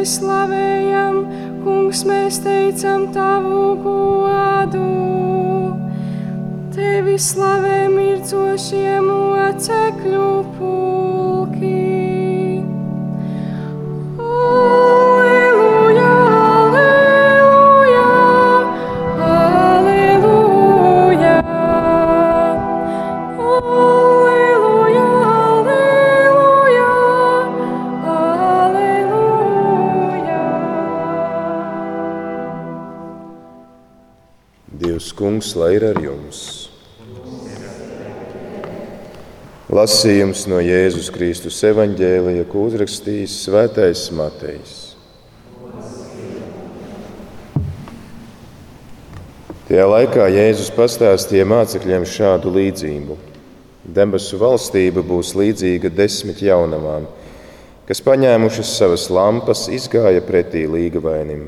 tevi slavējam, kungs, mēs teicam tavu godu. Tevi slavē mircošie mūcekļu pūli. Kungs, lai ir ar jums. Lasījums no Jēzus Kristus evaņģēlija, ko uzrakstījis Svētais Matejs. Tajā laikā Jēzus pastāstīja mācekļiem šādu līdzību. Debesu valstība būs līdzīga desmit jaunavām, kas paņēmušas savas lampas, izgāja pretī līgavainim.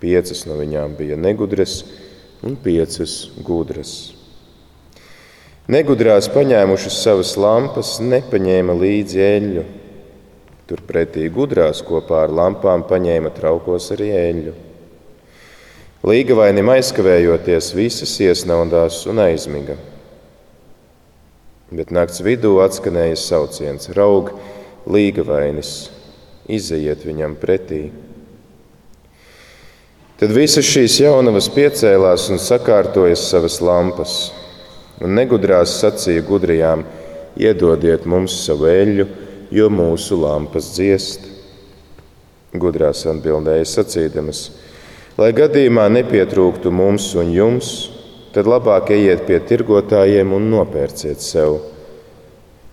Piecas no viņām bija negudras, un piecas gudras. Negudrās paņēmušas savas lampas, nepaņēma līdzi eļļu. Turpretī gudrās kopā ar lampām paņēma traukos arī eļļu. Līgavainim aizkavējoties, visas iesnaudās un aizmiga. Bet nakts vidū atskanēja sauciens: Raug, līgavainis, izejiet viņam pretī! Tad visas šīs jaunavas piecēlās un sakārtoja savas lampas, un negudrās sacīja gudrajām: Iedodiet mums savu eļļu, jo mūsu lampas dziest. Gudrās atbildēja sacīdamas: Lai gadījumā nepietrūktu mums un jums, tad labāk ejiet pie tirgotājiem un nopērciet sev.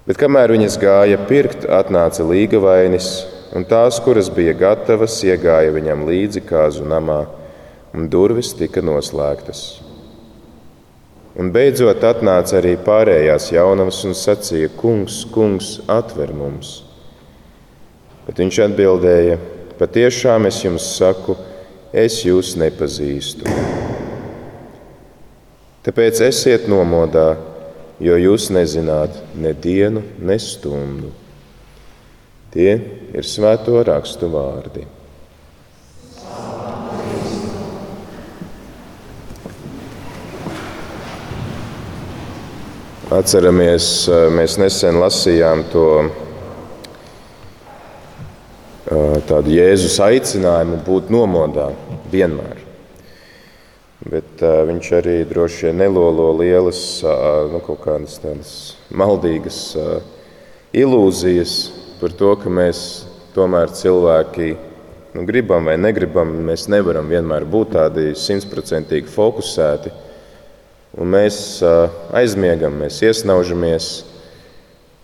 Bet kamēr viņas gāja pirkt, atnāca līgavainis, un tās, kuras bija gatavas, iegāja viņam līdzi kāzu namā, un durvis tika noslēgtas. Un beidzot atnāca arī pārējās jaunavas un sacīja: Kungs, kungs, atver mums! Bet viņš atbildēja: Patiešām es jums saku, es jūs nepazīstu. Tāpēc esiet nomodā, jo jūs nezināt ne dienu, ne stundu. Tie ir svēto rakstu vārdi. Atceramies, mēs nesen lasījām to tādu Jēzus aicinājumu būt nomodā vienmēr. Bet uh, viņš arī droši vien nelolo lielas, uh, nu, kaut kādas tādas maldīgas uh, ilūzijas par to, ka mēs tomēr cilvēki nu, gribam vai negribam, mēs nevaram vienmēr būt tādi simtprocentīgi fokusēti. Un mēs aizmiegam, mēs iesnaužamies.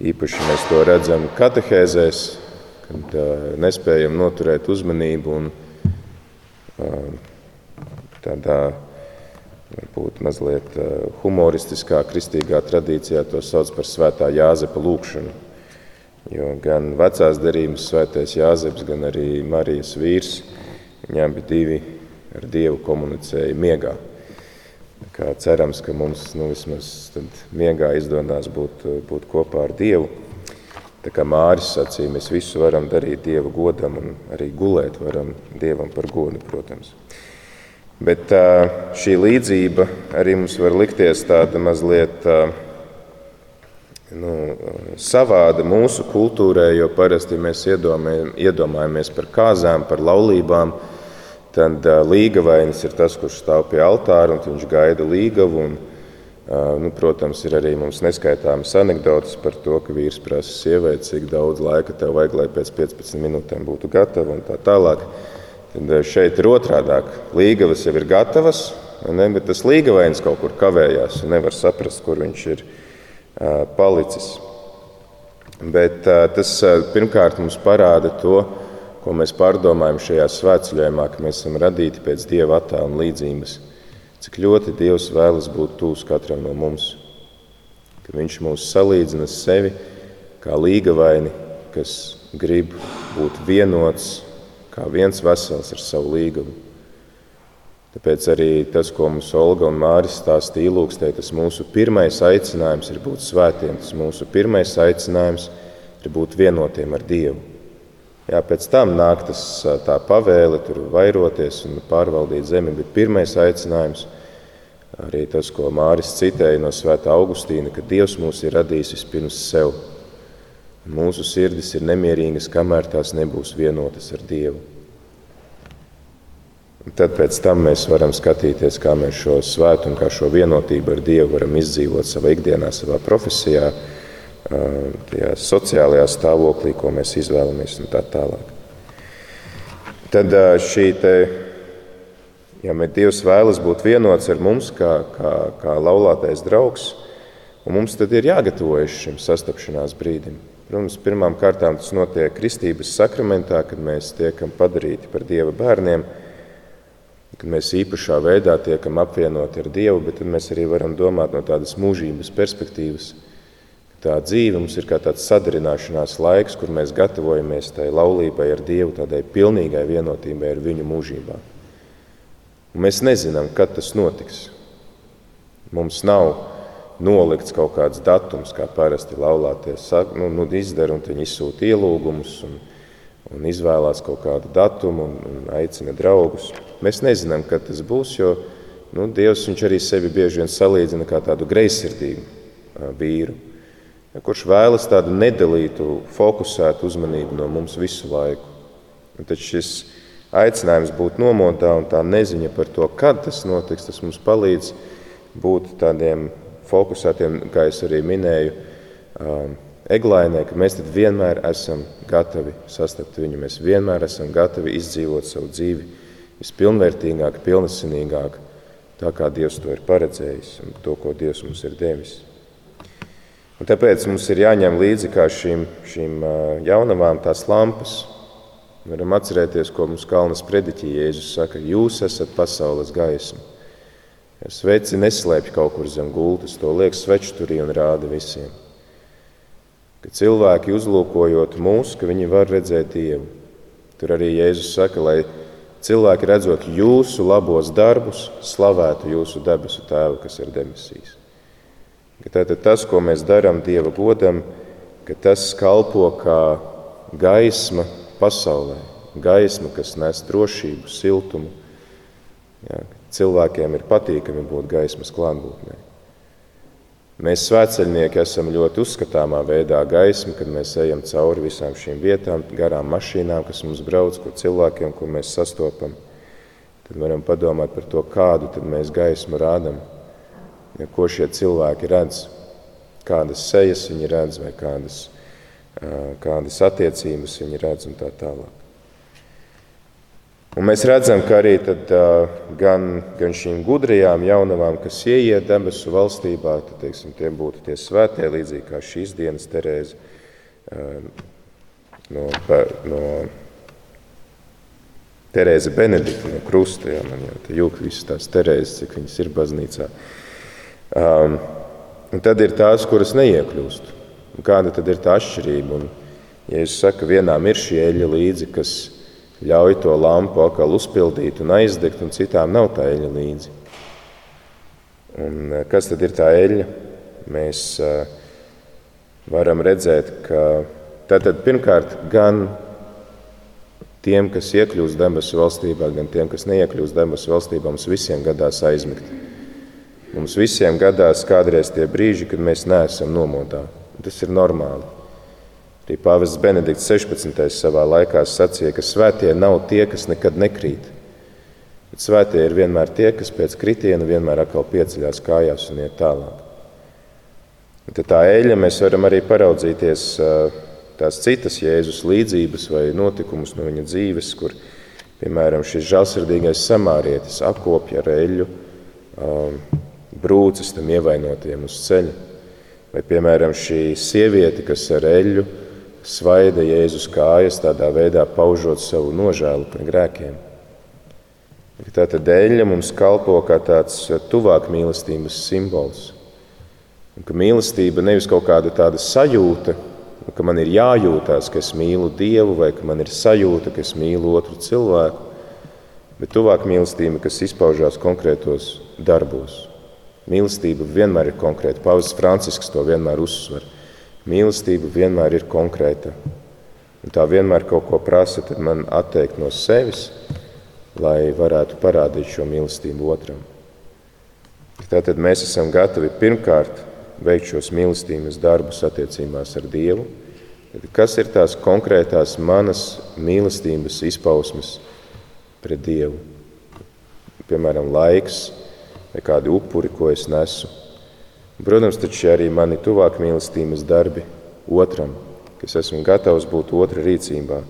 Īpaši mēs to redzam katehēzēs, kad nespējam noturēt uzmanību un tādā varbūt mazliet humoristiskā, kristīgā tradīcijā to sauc par svētā Jāzepa lūkšanu. Jo gan vecās derības svētais Jāzeps, gan arī Marijas vīrs, viņām bija divi ar Dievu komunicēja miegā. Kā cerams, ka mums nu, vismaz miegā izdodas būt, būt kopā ar Dievu. Tā kā Māris sacīja, mēs visu varam darīt Dieva godam un arī gulēt varam Dievam par godu, protams. Bet šī līdzība arī mums var likties tāda mazliet nu, savāda mūsu kultūrē, jo parasti mēs iedomājamies par kāzām, par laulībām. Tad līgavainis ir tas, kurš stāv pie altāra un viņš gaida līgavu. Un, Nu, protams, ir arī mums neskaitāmas anekdotas par to, ka vīrs prasa sievai, cik daudz laika tev vajag, lai pēc 15 minūtēm būtu gatava un tā tālāk. Tad šeit ir otrādāk. Līgavas jau ir gatavas, ne, bet tas līgavains kaut kur kavējās un nevar saprast, kur viņš ir palicis. Bet tas pirmkārt mums parāda to, ko mēs pārdomājam šajā svētceļojumā, ka mēs esam radīti pēc Dieva attēla un līdzības cik ļoti Dievs vēlas būt tūs katram no mums. Ka viņš mūs salīdzina sevi kā līgavaini, kas grib būt vienots, kā viens vesels ar savu līgavu. Tāpēc arī tas, ko mums Olga un Māris stāstīja ilūkstē, tas mūsu pirmais aicinājums ir būt svētiem. Tas mūsu pirmais aicinājums ir būt vienotiem ar Dievu. Jā, pēc tam nāk tas tā pavēle, tur vairoties un pārvaldīt zemi, bet pirmais aicinājums Arī tas, ko Māris citēja no Svētā Augustīna, ka Dievs mūs ir radījis vispirms sev. Mūsu sirdis ir nemierīgas, kamēr tās nebūs vienotas ar Dievu. Un tad pēc tam mēs varam skatīties, kā mēs šo svētumu, kā šo vienotību ar Dievu varam izdzīvot savā ikdienā, savā profesijā, tajā sociālajā stāvoklī, ko mēs izvēlamies un tā tālāk. Tad šī te Ja Dievs vēlas būt vienots ar mums, kā, kā, kā laulātais draugs, un mums tad ir jāgatavojas šim sastapšanās brīdim. Protams, pirmām kārtām tas notiek kristības sakramentā, kad mēs tiekam padarīti par Dieva bērniem, kad mēs īpašā veidā tiekam apvienoti ar Dievu, bet tad mēs arī varam domāt no tādas mūžības perspektīvas. Tā dzīve mums ir kā tāds sadarināšanās laiks, kur mēs gatavojamies tai laulībai ar Dievu, tādai pilnīgai vienotībai ar Viņu mūžībā. Un mēs nezinām, kad tas notiks. Mums nav nolikts kaut kāds datums, kā parasti laulāties nu, nu, izdara, un viņi izsūta ielūgumus un, un izvēlās kaut kādu datumu un, un aicina draugus. Mēs nezinām, kad tas būs, jo nu, Dievs arī sevi bieži vien salīdzina kā tādu greizsirdīgu vīru, kurš vēlas tādu nedalītu, fokusētu uzmanību no mums visu laiku. Un tad šis aicinājums būt nomodā un tā neziņa par to, kad tas notiks, tas mums palīdz būt tādiem fokusētiem, kā es arī minēju, um, eglainē, ka mēs vienmēr esam gatavi sastapt viņu. Mēs vienmēr esam gatavi izdzīvot savu dzīvi vispilnvērtīgāk, pilnesinīgāk, tā kā Dievs to ir paredzējis un to, ko Dievs mums ir devis. Un tāpēc mums ir jāņem līdzi šīm, šīm jaunavām tās lampas, Varam atcerēties, ko mums Kalnas prediķī Jēzus saka, jūs esat pasaules gaisma. Sveci neslēpj kaut kur zem gultas, to liek svečturī un rāda visiem. Ka cilvēki uzlūkojot mūs, ka viņi var redzēt Dievu. Tur arī Jēzus saka, lai cilvēki redzot jūsu labos darbus, slavētu jūsu debesu tēvu, kas ir debesīs. Tātad tas, ko mēs darām Dieva godam, ka tas kalpo kā gaisma pasaulē. Gaisma, kas nes drošību, siltumu. Jā, cilvēkiem ir patīkami būt gaismas klātbūtnē. Mēs svētceļnieki esam ļoti uzskatāmā veidā gaisma, kad mēs ejam cauri visām šīm vietām, garām mašīnām, kas mums brauc, ko cilvēkiem, ko mēs sastopam. Tad varam padomāt par to, kādu mēs gaismu rādām, ja, ko šie cilvēki redz, kādas sejas viņi redz vai kādas kādas attiecības viņi redz un tā tālāk. Un mēs redzam, ka arī tad, gan, gan šīm gudrajām jaunavām, kas ieiet debesu valstībā, tad, teiksim, tie būtu tie svētie, līdzīgi kā šīs dienas Terēze no, no Terēze Benedikta no krusta. Jā, man jau jūg visas tās Terēzes, cik viņas ir baznīcā. Um, tad ir tās, kuras neiekļūst. Un kāda tad ir tā atšķirība? Un, ja es saku, vienām ir šī eļļa līdzi, kas ļauj to lampu atkal uzpildīt un aizdegt, un citām nav tā eļļa līdzi. Un eh, kas tad ir tā eļļa? Mēs uh, varam redzēt, ka tātad pirmkārt gan tiem, kas iekļūst debesu valstībā, gan tiem, kas neiekļūst debesu valstībā, mums visiem gadās aizmigt. Mums visiem gadās kādreiz tie brīži, kad mēs neesam nomodā. Tas ir normāli. Arī Pāvests Benedikts 16. savā laikā sacīja, ka svētie nav tie, kas nekad nekrīt. Bet svētie ir vienmēr tie, kas pēc kritiena vienmēr atkal pieceļās kājās un iet tālāk. Un tā eļļa mēs varam arī paraudzīties tās citas Jēzus līdzības vai notikumus no viņa dzīves, kur, piemēram, šis žēlsirdīgais samārietis apkopja ar eļļu brūces tam ievainotiem uz ceļa. Vai, piemēram, šī sieviete, kas ar eļļu svaida Jēzus kājas, tādā veidā paužot savu nožēlu par grēkiem. Tātad eļļa mums kalpo kā tāds tuvāk mīlestības simbols. Un ka mīlestība nevis kaut kāda tāda sajūta, ka man ir jājūtās, ka es mīlu Dievu, vai ka man ir sajūta, ka es mīlu otru cilvēku, bet tuvāk mīlestība, kas izpaužās konkrētos darbos. Mīlestība vienmēr ir konkrēta. Pāvils Francisks to vienmēr uzsver. Mīlestība vienmēr ir konkrēta. Un tā vienmēr kaut ko prasa, tad man atteikt no sevis, lai varētu parādīt šo mīlestību otram. Tātad mēs esam gatavi pirmkārt veikt šos mīlestības darbus attiecībās ar Dievu. Kas ir tās konkrētās manas mīlestības izpausmes pret Dievu? Piemēram, laiks vai kādi upuri, ko es nesu. Protams, taču arī mani tuvāk mīlestības darbi otram, kas esmu gatavs būt otra rīcībā.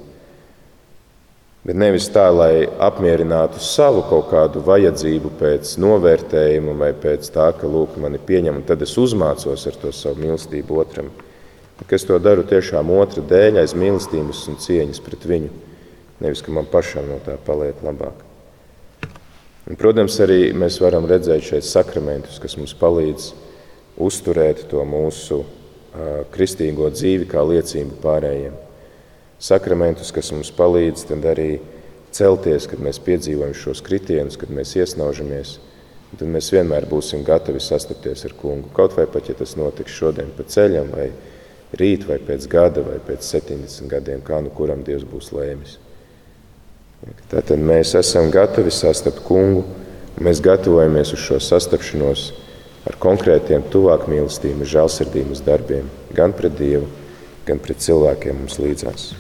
Bet nevis tā, lai apmierinātu savu kaut kādu vajadzību pēc novērtējuma vai pēc tā, ka lūk, mani pieņem, un tad es uzmācos ar to savu mīlestību otram. Bet es to daru tiešām otra dēļ, aiz mīlestības un cieņas pret viņu. Nevis, ka man pašam no tā paliek labāk. Un, protams, arī mēs varam redzēt šeit sakramentus, kas mums palīdz uzturēt to mūsu uh, kristīgo dzīvi kā liecību pārējiem sakramentus, kas mums palīdz arī celties, kad mēs piedzīvojam šos kritienus, kad mēs iesnaužamies. Tad mēs vienmēr būsim gatavi sastapties ar kungu. Kaut vai pat, ja tas notiks šodien pa ceļam, vai rīt, vai pēc gada, vai pēc 70 gadiem, kā nu kuram Dievs būs lēmis. Tātad mēs esam gatavi sastapt kungu, un mēs gatavojamies uz šo sastapšanos ar konkrētiem tuvāk mīlestības, žēlsirdības darbiem, gan pret Dievu, gan pret cilvēkiem mums līdzās.